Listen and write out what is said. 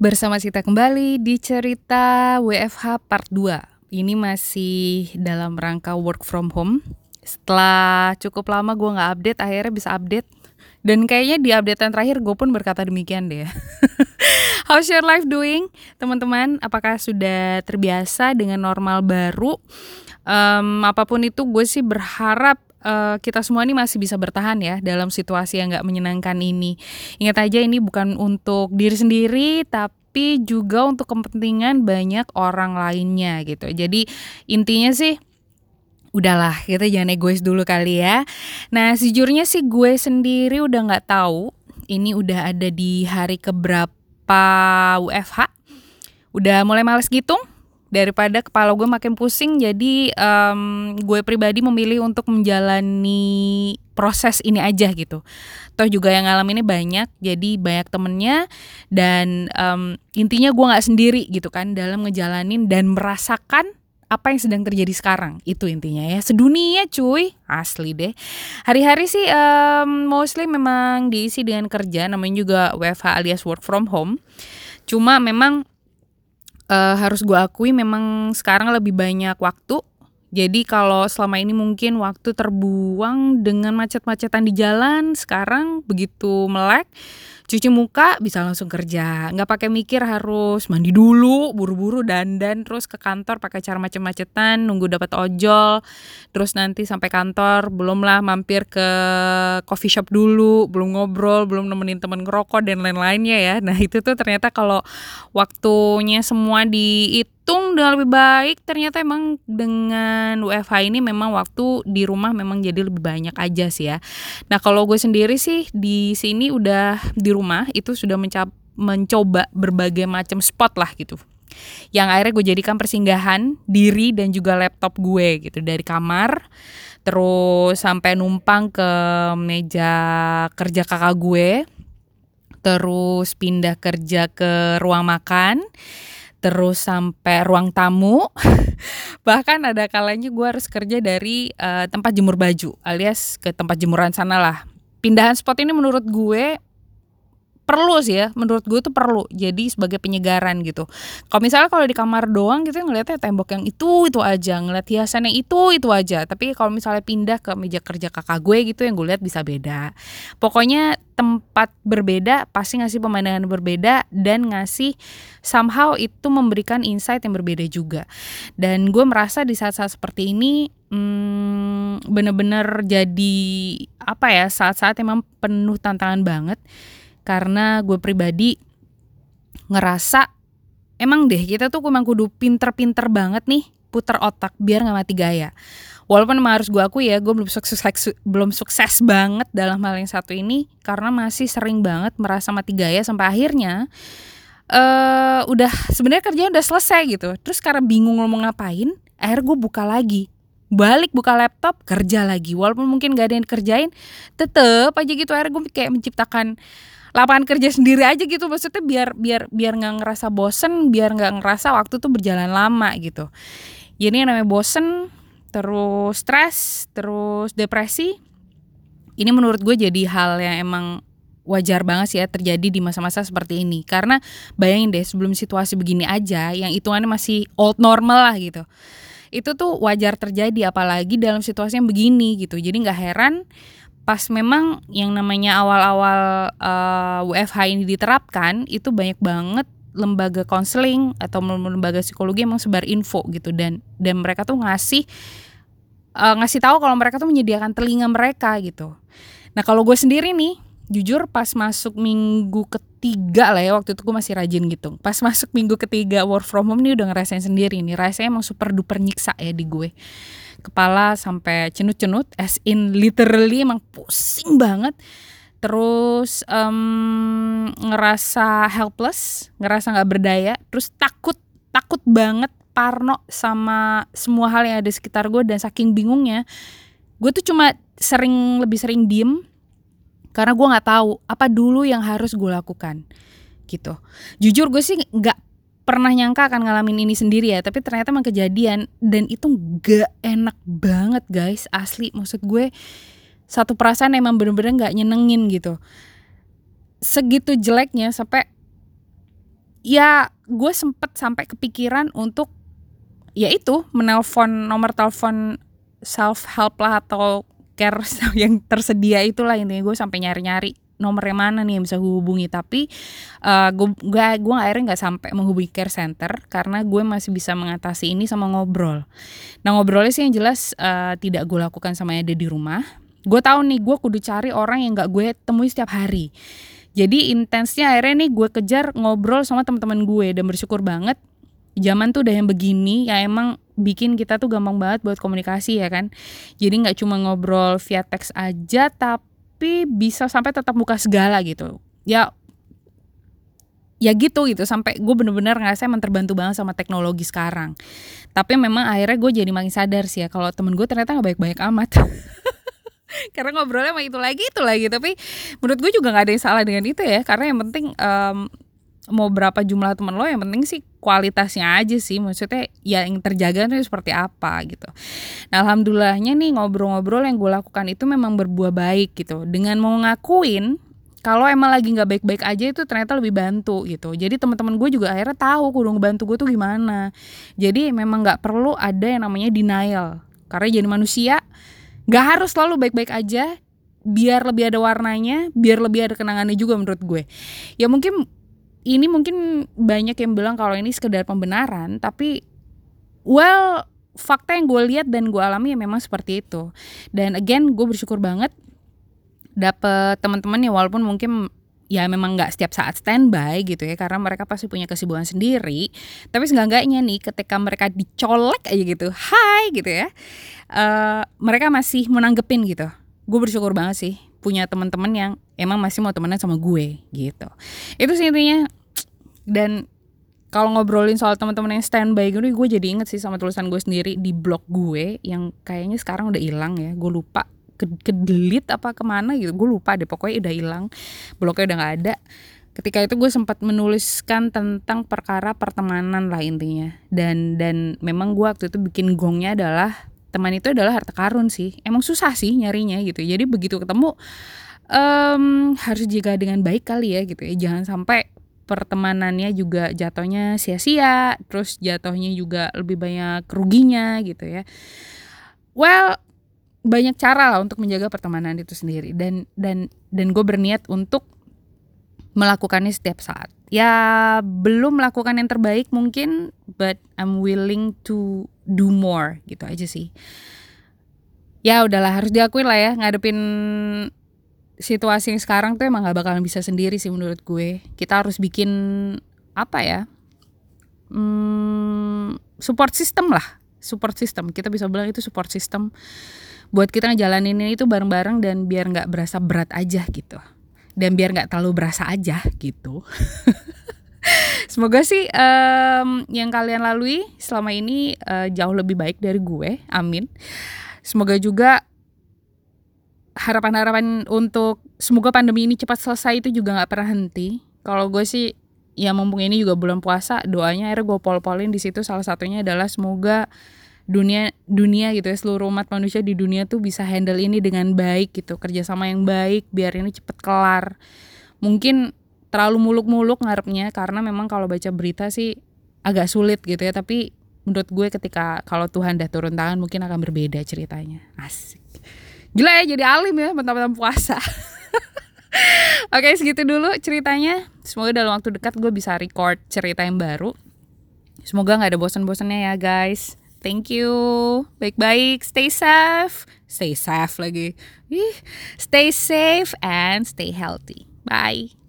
Bersama Sita kembali di cerita WFH part 2 Ini masih dalam rangka work from home Setelah cukup lama gue gak update, akhirnya bisa update Dan kayaknya di updatean terakhir gue pun berkata demikian deh How's your life doing? Teman-teman, apakah sudah terbiasa dengan normal baru? Um, apa pun itu gue sih berharap uh, kita semua ini masih bisa bertahan ya dalam situasi yang nggak menyenangkan ini. Ingat aja ini bukan untuk diri sendiri tapi juga untuk kepentingan banyak orang lainnya gitu. Jadi intinya sih udahlah kita jangan egois dulu kali ya. Nah sejujurnya sih gue sendiri udah nggak tahu ini udah ada di hari keberapa WFH. Udah mulai males gitu daripada kepala gue makin pusing jadi um, gue pribadi memilih untuk menjalani proses ini aja gitu. Toh juga yang ngalamin ini banyak jadi banyak temennya dan um, intinya gue nggak sendiri gitu kan dalam ngejalanin dan merasakan apa yang sedang terjadi sekarang. Itu intinya ya. Sedunia cuy asli deh. Hari-hari sih um, mostly memang diisi dengan kerja namanya juga WFH alias work from home. Cuma memang uh, harus gue akui memang sekarang lebih banyak waktu. Jadi kalau selama ini mungkin waktu terbuang dengan macet-macetan di jalan, sekarang begitu melek cuci muka bisa langsung kerja. Nggak pakai mikir harus mandi dulu buru-buru dandan terus ke kantor pakai cara macet-macetan nunggu dapat ojol terus nanti sampai kantor belum lah mampir ke coffee shop dulu belum ngobrol belum nemenin temen ngerokok dan lain-lainnya ya. Nah itu tuh ternyata kalau waktunya semua di hitung udah lebih baik ternyata emang dengan WFH ini memang waktu di rumah memang jadi lebih banyak aja sih ya. Nah kalau gue sendiri sih di sini udah di itu sudah mencap, mencoba berbagai macam spot lah gitu. Yang akhirnya gue jadikan persinggahan diri dan juga laptop gue gitu. Dari kamar terus sampai numpang ke meja kerja kakak gue terus pindah kerja ke ruang makan terus sampai ruang tamu. Bahkan ada kalanya gue harus kerja dari uh, tempat jemur baju alias ke tempat jemuran sana lah. Pindahan spot ini menurut gue perlu sih ya menurut gue tuh perlu jadi sebagai penyegaran gitu. Kalau misalnya kalau di kamar doang gitu ngeliatnya tembok yang itu itu aja ngeliat hiasan yang itu itu aja. Tapi kalau misalnya pindah ke meja kerja kakak gue gitu yang gue lihat bisa beda. Pokoknya tempat berbeda pasti ngasih pemandangan berbeda dan ngasih somehow itu memberikan insight yang berbeda juga. Dan gue merasa di saat-saat seperti ini hmm, bener-bener jadi apa ya saat-saat emang penuh tantangan banget karena gue pribadi ngerasa emang deh kita tuh memang kudu pinter-pinter banget nih puter otak biar nggak mati gaya. Walaupun emang harus gue akui ya, gue belum sukses belum sukses banget dalam hal yang satu ini karena masih sering banget merasa mati gaya sampai akhirnya uh, udah sebenarnya kerjanya udah selesai gitu. Terus karena bingung mau ngapain, akhirnya gue buka lagi balik buka laptop kerja lagi. Walaupun mungkin gak ada yang dikerjain tetep aja gitu. Akhirnya gue kayak menciptakan lapangan kerja sendiri aja gitu. Maksudnya biar biar biar nggak ngerasa bosen biar nggak ngerasa waktu tuh berjalan lama gitu. Ini yang namanya bosen terus stres terus depresi ini menurut gue jadi hal yang emang wajar banget sih ya terjadi di masa-masa seperti ini. Karena bayangin deh sebelum situasi begini aja yang hitungannya masih old normal lah gitu itu tuh wajar terjadi apalagi dalam situasi yang begini gitu jadi nggak heran pas memang yang namanya awal-awal uh, eh, WFH ini diterapkan itu banyak banget lembaga konseling atau lembaga psikologi emang sebar info gitu dan dan mereka tuh ngasih uh, ngasih tahu kalau mereka tuh menyediakan telinga mereka gitu. Nah kalau gue sendiri nih jujur pas masuk minggu ketiga lah ya waktu itu gue masih rajin gitu. Pas masuk minggu ketiga work from home nih udah ngerasain sendiri nih. Rasanya emang super duper nyiksa ya di gue. Kepala sampai cenut-cenut as in literally emang pusing banget. Terus um, ngerasa helpless ngerasa nggak berdaya. Terus takut takut banget parno sama semua hal yang ada di sekitar gue. Dan saking bingungnya gue tuh cuma sering lebih sering diem karena gue nggak tahu apa dulu yang harus gue lakukan gitu. Jujur gue sih nggak pernah nyangka akan ngalamin ini sendiri ya tapi ternyata emang kejadian. Dan itu gak enak banget guys asli. Maksud gue satu perasaan emang bener-bener gak nyenengin gitu. Segitu jeleknya sampai ya gue sempet sampai kepikiran untuk ya itu menelpon nomor telepon self help lah atau care yang tersedia itulah intinya. Gue sampai nyari-nyari nomornya mana nih yang bisa gue hubungi. Tapi uh, gue gue gue akhirnya nggak sampai menghubungi care center karena gue masih bisa mengatasi ini sama ngobrol. Nah ngobrolnya sih yang jelas uh, tidak gue lakukan sama ada di rumah. Gue tahu nih gue kudu cari orang yang nggak gue temui setiap hari. Jadi intensnya akhirnya nih gue kejar ngobrol sama teman-teman gue dan bersyukur banget zaman tuh udah yang begini ya emang bikin kita tuh gampang banget buat komunikasi ya kan? Jadi nggak cuma ngobrol via teks aja tapi bisa sampai tetap muka segala gitu. Ya ya gitu gitu sampai gue bener-bener ngerasa emang terbantu banget sama teknologi sekarang. Tapi memang akhirnya gue jadi makin sadar sih ya kalau temen gue ternyata nggak baik-baik amat. Karena ngobrolnya sama itu lagi itu lagi. Tapi menurut gue juga nggak ada yang salah dengan itu ya karena yang penting um, mau berapa jumlah teman lo yang penting sih kualitasnya aja sih. Maksudnya ya yang terjaga itu seperti apa gitu. Nah alhamdulillahnya nih ngobrol-ngobrol yang gue lakukan itu memang berbuah baik gitu. Dengan mau ngakuin kalau emang lagi nggak baik-baik aja itu ternyata lebih bantu gitu. Jadi teman-teman gue juga akhirnya tahu kudu ngebantu gue tuh gimana. Jadi memang nggak perlu ada yang namanya denial. Karena jadi manusia nggak harus selalu baik-baik aja. Biar lebih ada warnanya biar lebih ada kenangannya juga menurut gue. Ya mungkin ini mungkin banyak yang bilang kalau ini sekedar pembenaran tapi well fakta yang gue lihat dan gue alami ya memang seperti itu. Dan again gue bersyukur banget dapet teman-teman ya walaupun mungkin ya memang nggak setiap saat standby gitu ya karena mereka pasti punya kesibukan sendiri tapi seenggak-enggaknya nih ketika mereka dicolek aja gitu hai gitu ya uh, mereka masih menanggepin gitu. Gue bersyukur banget sih punya teman-teman yang emang masih mau temenan sama gue gitu. Itu sih intinya. Dan kalau ngobrolin soal teman-teman yang standby gitu gue jadi inget sih sama tulisan gue sendiri di blog gue yang kayaknya sekarang udah hilang ya. Gue lupa ke, ke apa ke mana gitu. Gue lupa deh pokoknya udah hilang. Blognya udah nggak ada. Ketika itu gue sempat menuliskan tentang perkara pertemanan lah intinya. Dan dan memang gue waktu itu bikin gongnya adalah teman itu adalah harta karun sih. Emang susah sih nyarinya gitu. Jadi begitu ketemu um, harus jaga dengan baik kali ya gitu ya. Jangan sampai pertemanannya juga jatuhnya sia-sia terus jatuhnya juga lebih banyak ruginya gitu ya. Well banyak cara lah untuk menjaga pertemanan itu sendiri. Dan dan dan gue berniat untuk melakukannya setiap saat. Ya belum melakukan yang terbaik mungkin but I'm willing to do more gitu aja sih. Ya udahlah harus diakuin lah ya ngadepin situasi yang sekarang tuh emang gak bakalan bisa sendiri sih menurut gue. Kita harus bikin apa ya hmm, support system lah support system. Kita bisa bilang itu support system buat kita ngejalanin ini itu bareng-bareng dan biar nggak berasa berat aja gitu. Dan biar nggak terlalu berasa aja gitu Semoga sih um, yang kalian lalui selama ini uh, jauh lebih baik dari gue. Amin. Semoga juga harapan-harapan untuk semoga pandemi ini cepat selesai itu juga nggak pernah henti. Kalau gue sih ya mumpung ini juga bulan puasa, doanya akhirnya gue pol-polin di situ salah satunya adalah semoga dunia dunia gitu ya seluruh umat manusia di dunia tuh bisa handle ini dengan baik gitu kerjasama yang baik biar ini cepet kelar mungkin terlalu muluk-muluk ngarepnya karena memang kalau baca berita sih agak sulit gitu ya. Tapi menurut gue ketika kalau Tuhan dah turun tangan mungkin akan berbeda ceritanya. Asik. Gila ya jadi alim ya mentang-mentang puasa. Oke segitu dulu ceritanya. Semoga dalam waktu dekat gue bisa record cerita yang baru. Semoga gak ada bosan-bosannya ya guys. Thank you. Baik-baik. Stay safe. Stay safe lagi. Stay safe and stay healthy. Bye